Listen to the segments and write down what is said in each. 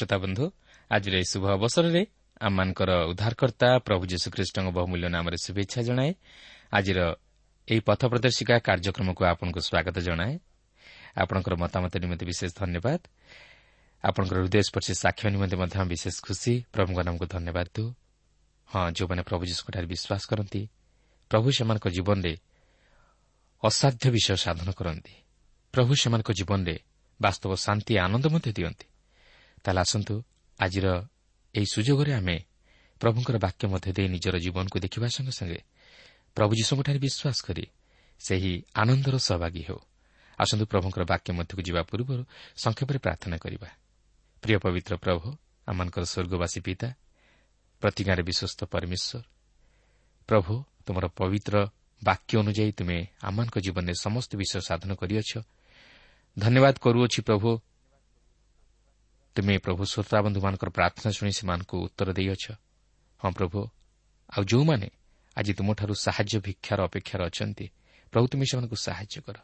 ପ୍ରିୟ ଶ୍ରୋତା ବନ୍ଧୁ ଆଜିର ଏହି ଶୁଭ ଅବସରରେ ଆମମାନଙ୍କର ଉଦ୍ଧାରକର୍ତ୍ତା ପ୍ରଭୁ ଯୀଶୁଖ୍ରୀଷ୍ଟଙ୍କ ବହୁମୂଲ୍ୟ ନାମରେ ଶୁଭେଚ୍ଛା ଜଣାଏ। ଆଜିର ଏହି ପଥ ପ୍ରଦର୍ଶିକା କାର୍ଯ୍ୟକ୍ରମକୁ ଆପଣଙ୍କୁ ସ୍ୱାଗତ ଜଣାଏ। ଆପଣଙ୍କର ମତାମତ ନିମନ୍ତେ ବିଶେଷ ଧନ୍ୟବାଦ। ଆପଣଙ୍କର ହୃଦୟସ୍ପର୍ଶୀ ସାକ୍ଷ୍ୟ ନିମନ୍ତେ ମଧ୍ୟ ବିଶେଷ ଖୁସି। ପ୍ରଭୁଙ୍କ ନାମକୁ ଧନ୍ୟବାଦ ଦେଉ। ହଁ ଯେଉଁମାନେ ପ୍ରଭୁ ଯୀଶୁଙ୍କଠାରେ ବିଶ୍ୱାସ କରନ୍ତି ପ୍ରଭୁ ସେମାନଙ୍କ ଜୀବନରେ ଅସାଧ୍ୟ ବିଷୟ ସାଧନ କରନ୍ତି। ପ୍ରଭୁ ସେମାନଙ୍କ ଜୀବନରେ ବାସ୍ତବ ଶାନ୍ତି ଆନନ୍ଦ ମଧ୍ୟ ଦିଅନ୍ତି। ତାହେଲେ ଆସନ୍ତୁ ଆଜିର ଏହି ସୁଯୋଗରେ ଆମେ ପ୍ରଭୁଙ୍କର ବାକ୍ୟ ମଧ୍ୟ ଦେଇ ନିଜର ଜୀବନକୁ ଦେଖିବା ସଙ୍ଗେ ସଙ୍ଗେ ପ୍ରଭୁ ଯୀଶୁଙ୍କଠାରେ ବିଶ୍ୱାସ କରି ସେହି ଆନନ୍ଦର ସହଭାଗୀ ହେଉ। ଆସନ୍ତୁ ପ୍ରଭୁଙ୍କର ବାକ୍ୟ ମଧ୍ୟକୁ ଯିବା ପୂର୍ବରୁ ସଂକ୍ଷେପରେ ପ୍ରାର୍ଥନା କରିବା। ପ୍ରିୟ ପବିତ୍ର ପ୍ରଭୁ ଆମମାନଙ୍କର ସ୍ୱର୍ଗବାସୀ ପିତା ପ୍ରତି ଗାଁରେ ବିଶ୍ୱସ୍ତ ପରମେଶ୍ୱର ପ୍ରଭୁ ତୁମର ପବିତ୍ର ବାକ୍ୟ ଅନୁଯାୟୀ ତୁମେ ଆମମାନଙ୍କ ଜୀବନରେ ସମସ୍ତ ବିଷୟ ସାଧନ କରିଅଛ। ଧନ୍ୟବାଦ କରୁଅଛି ପ୍ରଭୁ ତୁମେ ପ୍ରଭୁ ଶ୍ରୋତାବନ୍ଧୁମାନଙ୍କର ପ୍ରାର୍ଥନା ଶୁଣି ସେମାନଙ୍କୁ ଉତ୍ତର ଦେଇଅଛ। ହଁ ପ୍ରଭୁ ଆଉ ଯେଉଁମାନେ ଆଜି ତୁମଠାରୁ ସାହାଯ୍ୟ ଭିକ୍ଷାର ଅପେକ୍ଷାରେ ଅଛନ୍ତି ପ୍ରଭୁ ତୁମେ ସେମାନଙ୍କୁ ସାହାଯ୍ୟ କର।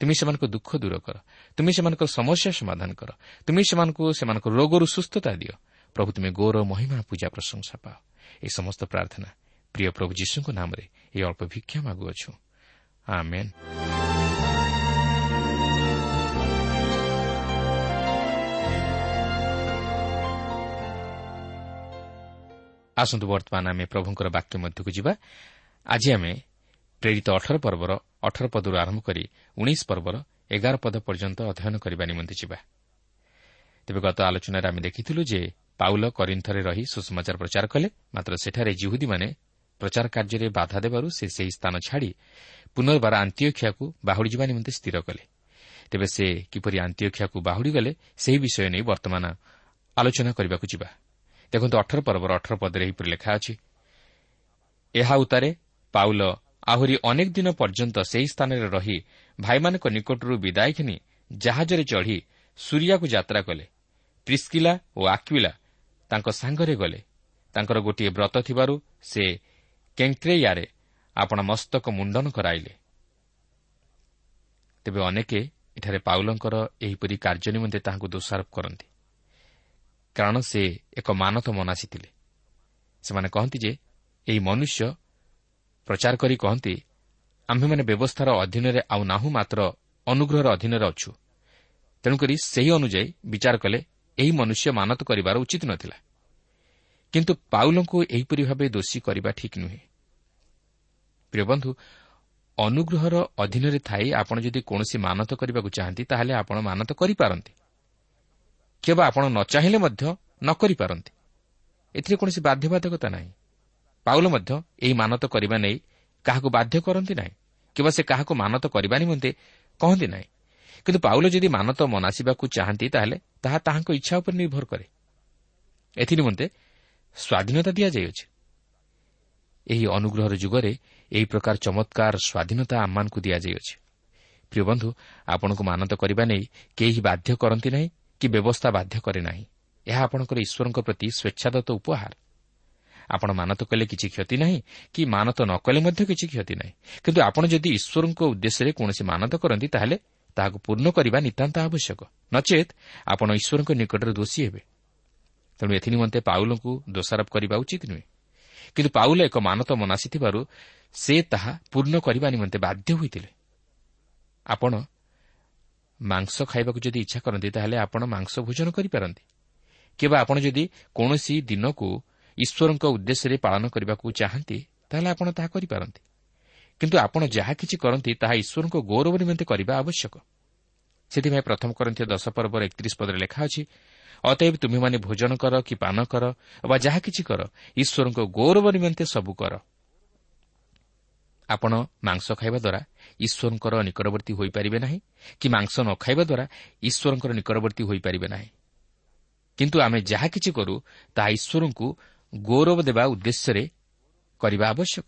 ତୁମେ ସେମାନଙ୍କ ଦୁଃଖ ଦୂର କର। ତୁମେ ସେମାନଙ୍କର ସମସ୍ୟା ସମାଧାନ କର। ତୁମେ ସେମାନଙ୍କୁ ସେମାନଙ୍କ ରୋଗରୁ ସୁସ୍ଥତା ଦିଅ। ପ୍ରଭୁ ତୁମେ ଗୌର ମହିମା ପୂଜା ପ୍ରଶଂସା ପାଅ। ଏହି ସମସ୍ତ ପ୍ରାର୍ଥନା ପ୍ରିୟ ପ୍ରଭୁ ଯୀଶୁଙ୍କ ନାମରେ ଏହି ଅଳ୍ପ ଭିକ୍ଷା ମାଗୁଅଛୁ। ଆସନ୍ତୁ ବର୍ତ୍ତମାନ ଆମେ ପ୍ରଭୁଙ୍କର ବାକ୍ୟ ମଧ୍ୟକୁ ଯିବା। ଆଜି ଆମେ ପ୍ରେରିତ ଅଠର ପର୍ବର ଅଠର ପଦରୁ ଆରମ୍ଭ କରି ଉଣେଇଶ ପର୍ବର ଏଗାର ପଦ ପର୍ଯ୍ୟନ୍ତ ଅଧ୍ୟୟନ କରିବା ନିମନ୍ତେ ଯିବା। ତେବେ ଗତ ଆଲୋଚନାରେ ଆମେ ଦେଖିଥିଲୁ ଯେ ପାଉଲ କରିନ୍ଥରେ ରହି ସୁଷମାଚାର ପ୍ରଚାର କଲେ ମାତ୍ର ସେଠାରେ ଜିହୁଦୀମାନେ ପ୍ରଚାର କାର୍ଯ୍ୟରେ ବାଧା ଦେବାରୁ ସେ ସେହି ସ୍ଥାନ ଛାଡ଼ି ପୁନର୍ବାର ଆନ୍ତିଓଖିଆକୁ ବାହୁଡ଼ିଯିବା ନିମନ୍ତେ ସ୍ଥିର କଲେ। ତେବେ ସେ କିପରି ଆନ୍ତିଓଖିଆକୁ ବାହୁଡ଼ିଗଲେ ସେହି ବିଷୟ ନେଇ ବର୍ତ୍ତମାନ ଆଲୋଚନା କରିବାକୁ ଯିବା। ଦେଖନ୍ତୁ ଅଠର ପର୍ବର ଅଠର ପଦରେ ଏହିପରି ଲେଖା ଅଛି ଏହା ଉତ୍ତାରେ ପାଉଲ ଆହୁରି ଅନେକ ଦିନ ପର୍ଯ୍ୟନ୍ତ ସେହି ସ୍ଥାନରେ ରହି ଭାଇମାନଙ୍କ ନିକଟରୁ ବିଦାୟ ଘେନି ଜାହାଜରେ ଚଢ଼ି ସୁରିଆକୁ ଯାତ୍ରା କଲେ। ପ୍ରିସ୍କିଲା ଓ ଆକ୍ୱିଲା ତାଙ୍କ ସାଙ୍ଗରେ ଗଲେ। ତାଙ୍କର ଗୋଟିଏ ବ୍ରତ ଥିବାରୁ ସେ କେଙ୍କ୍ରେୟାରେ ଆପଣ ମସ୍ତକ ମୁଣ୍ଡନ କରାଇଲେ। ତେବେ ଅନେକ ଏଠାରେ ପାଉଲଙ୍କର ଏହିପରି କାର୍ଯ୍ୟ ନିମନ୍ତେ ତାହାଙ୍କୁ ଦୋଷାରୋପ କରନ୍ତି। କାରଣ ସେ ଏକ ମାନତ ମନାସି ଥିଲେ। ସେମାନେ କହନ୍ତି ଯେ ଏହି ମନୁଷ୍ୟ ପ୍ରଚାର କରି କହନ୍ତି ଆମ୍ଭେମାନେ ବ୍ୟବସ୍ଥାର ଅଧୀନରେ ଆଉ ନାହୁଁ ମାତ୍ର ଅନୁଗ୍ରହର ଅଧୀନରେ ଅଛୁ। ତେଣୁକରି ସେହି ଅନୁଯାୟୀ ବିଚାର କଲେ ଏହି ମନୁଷ୍ୟ ମାନତ କରିବାର ଉଚିତ ନଥିଲା। କିନ୍ତୁ ପାଉଲଙ୍କୁ ଏହିପରି ଭାବେ ଦୋଷୀ କରିବା ଠିକ୍ ନୁହେଁ। ପ୍ରିୟ ବନ୍ଧୁ ଅନୁଗ୍ରହର ଅଧୀନରେ ଥାଇ ଆପଣ ଯଦି କୌଣସି ମାନତ କରିବାକୁ ଚାହାନ୍ତି ତାହେଲେ ଆପଣ ମାନତ କରିପାରନ୍ତି। କେବଳ ଆପଣ ନ ଚାହିଁଲେ ମଧ୍ୟ ନ କରିପାରନ୍ତି। ଏଥିରେ କୌଣସି ବାଧ୍ୟବାଧକତା ନାହିଁ। ପାଉଲ ମଧ୍ୟ ଏହି ମାନତ କରିବା ନେଇ କାହାକୁ ବାଧ୍ୟ କରନ୍ତି ନାହିଁ କିମ୍ବା ସେ କାହାକୁ ମାନତ କରିବା ନିମନ୍ତେ କହନ୍ତି ନାହିଁ। କିନ୍ତୁ ପାଉଲ ଯଦି ମାନତ ମନାସିବାକୁ ଚାହାନ୍ତି ତାହେଲେ ତାହା ତାହାଙ୍କ ଇଚ୍ଛା ଉପରେ ନିର୍ଭର କରେ। ଏଥିନିମନ୍ତେ ସ୍ୱାଧୀନତା ଦିଆଯାଇଅଛି। ଏହି ଅନୁଗ୍ରହର ଯୁଗରେ ଏହି ପ୍ରକାର ଚମତ୍କାର ସ୍ୱାଧୀନତା ଆମମାନଙ୍କୁ ଦିଆଯାଇଅଛି। ପ୍ରିୟ ବନ୍ଧୁ ଆପଣଙ୍କୁ ମାନତ କରିବା ନେଇ କେହି ବାଧ୍ୟ କରନ୍ତି ନାହିଁ କି ବ୍ୟବସ୍ଥା ବାଧ୍ୟ କରେ ନାହିଁ। ଏହା ଆପଣଙ୍କର ଈଶ୍ୱରଙ୍କ ପ୍ରତି ସ୍ୱେଚ୍ଛାଦତ୍ତ ଉପହାର। ଆପଣ ମାନତ କଲେ କିଛି କ୍ଷତି ନାହିଁ କି ମାନତ ନ କଲେ ମଧ୍ୟ କିଛି କ୍ଷତି ନାହିଁ। କିନ୍ତୁ ଆପଣ ଯଦି ଈଶ୍ୱରଙ୍କ ଉଦ୍ଦେଶ୍ୟରେ କୌଣସି ମାନତ କରନ୍ତି ତାହେଲେ ତାହାକୁ ପୂର୍ଣ୍ଣ କରିବା ନିତାନ୍ତ ଆବଶ୍ୟକ। ନଚେତ୍ ଆପଣ ଈଶ୍ୱରଙ୍କ ନିକଟରେ ଦୋଷୀ ହେବେ। ତେଣୁ ଏଥିନିମନ୍ତେ ପାଉଲଙ୍କୁ ଦୋଷାରୋପ କରିବା ଉଚିତ ନୁହେଁ। କିନ୍ତୁ ପାଉଲ ଏକ ମାନତ ମନାସିଥିବାରୁ ସେ ତାହା ପୂର୍ଣ୍ଣ କରିବା ନିମନ୍ତେ ବାଧ୍ୟ ହୋଇଥିଲେ। ଆପଣ ମାଂସ ଖାଇବାକୁ ଯଦି ଇଚ୍ଛା କରନ୍ତି ତାହେଲେ ଆପଣ ମାଂସ ଭୋଜନ କରିପାରନ୍ତି। କେବେ ଆପଣ ଯଦି କୌଣସି ଦିନକୁ ଈଶ୍ୱରଙ୍କ ଉଦ୍ଦେଶ୍ୟରେ ପାଳନ କରିବାକୁ ଚାହାନ୍ତି ତାହେଲେ ଆପଣ ତାହା କରିପାରନ୍ତି। କିନ୍ତୁ ଆପଣ ଯାହା କିଛି କରନ୍ତି ତାହା ଈଶ୍ୱରଙ୍କ ଗୌରବ ନିମନ୍ତେ କରିବା ଆବଶ୍ୟକ। ସେଥିପାଇଁ ପ୍ରଥମ କରନ୍ତି ଦଶ ପର୍ବର ଏକତିରିଶ ପଦରେ ଲେଖା ଅଛି ଅତଏବ ତୁମେମାନେ ଭୋଜନ କର କି ପାନ କର ବା ଯାହା କିଛି କର ଈଶ୍ୱରଙ୍କ ଗୌରବ ନିମନ୍ତେ ସବୁ କର। ଆପଣ ମାଂସ ଖାଇବା ଦ୍ୱାରା ଈଶ୍ୱରଙ୍କର ନିକଟବର୍ତ୍ତୀ ହୋଇପାରିବେ ନାହିଁ କି ମାଂସ ନ ଖାଇବା ଦ୍ୱାରା ଈଶ୍ୱରଙ୍କର ନିକଟବର୍ତ୍ତୀ ହୋଇପାରିବେ ନାହିଁ। କିନ୍ତୁ ଆମେ ଯାହା କିଛି କରୁ ତାହା ଈଶ୍ୱରଙ୍କୁ ଗୌରବ ଦେବା ଉଦ୍ଦେଶ୍ୟରେ କରିବା ଆବଶ୍ୟକ।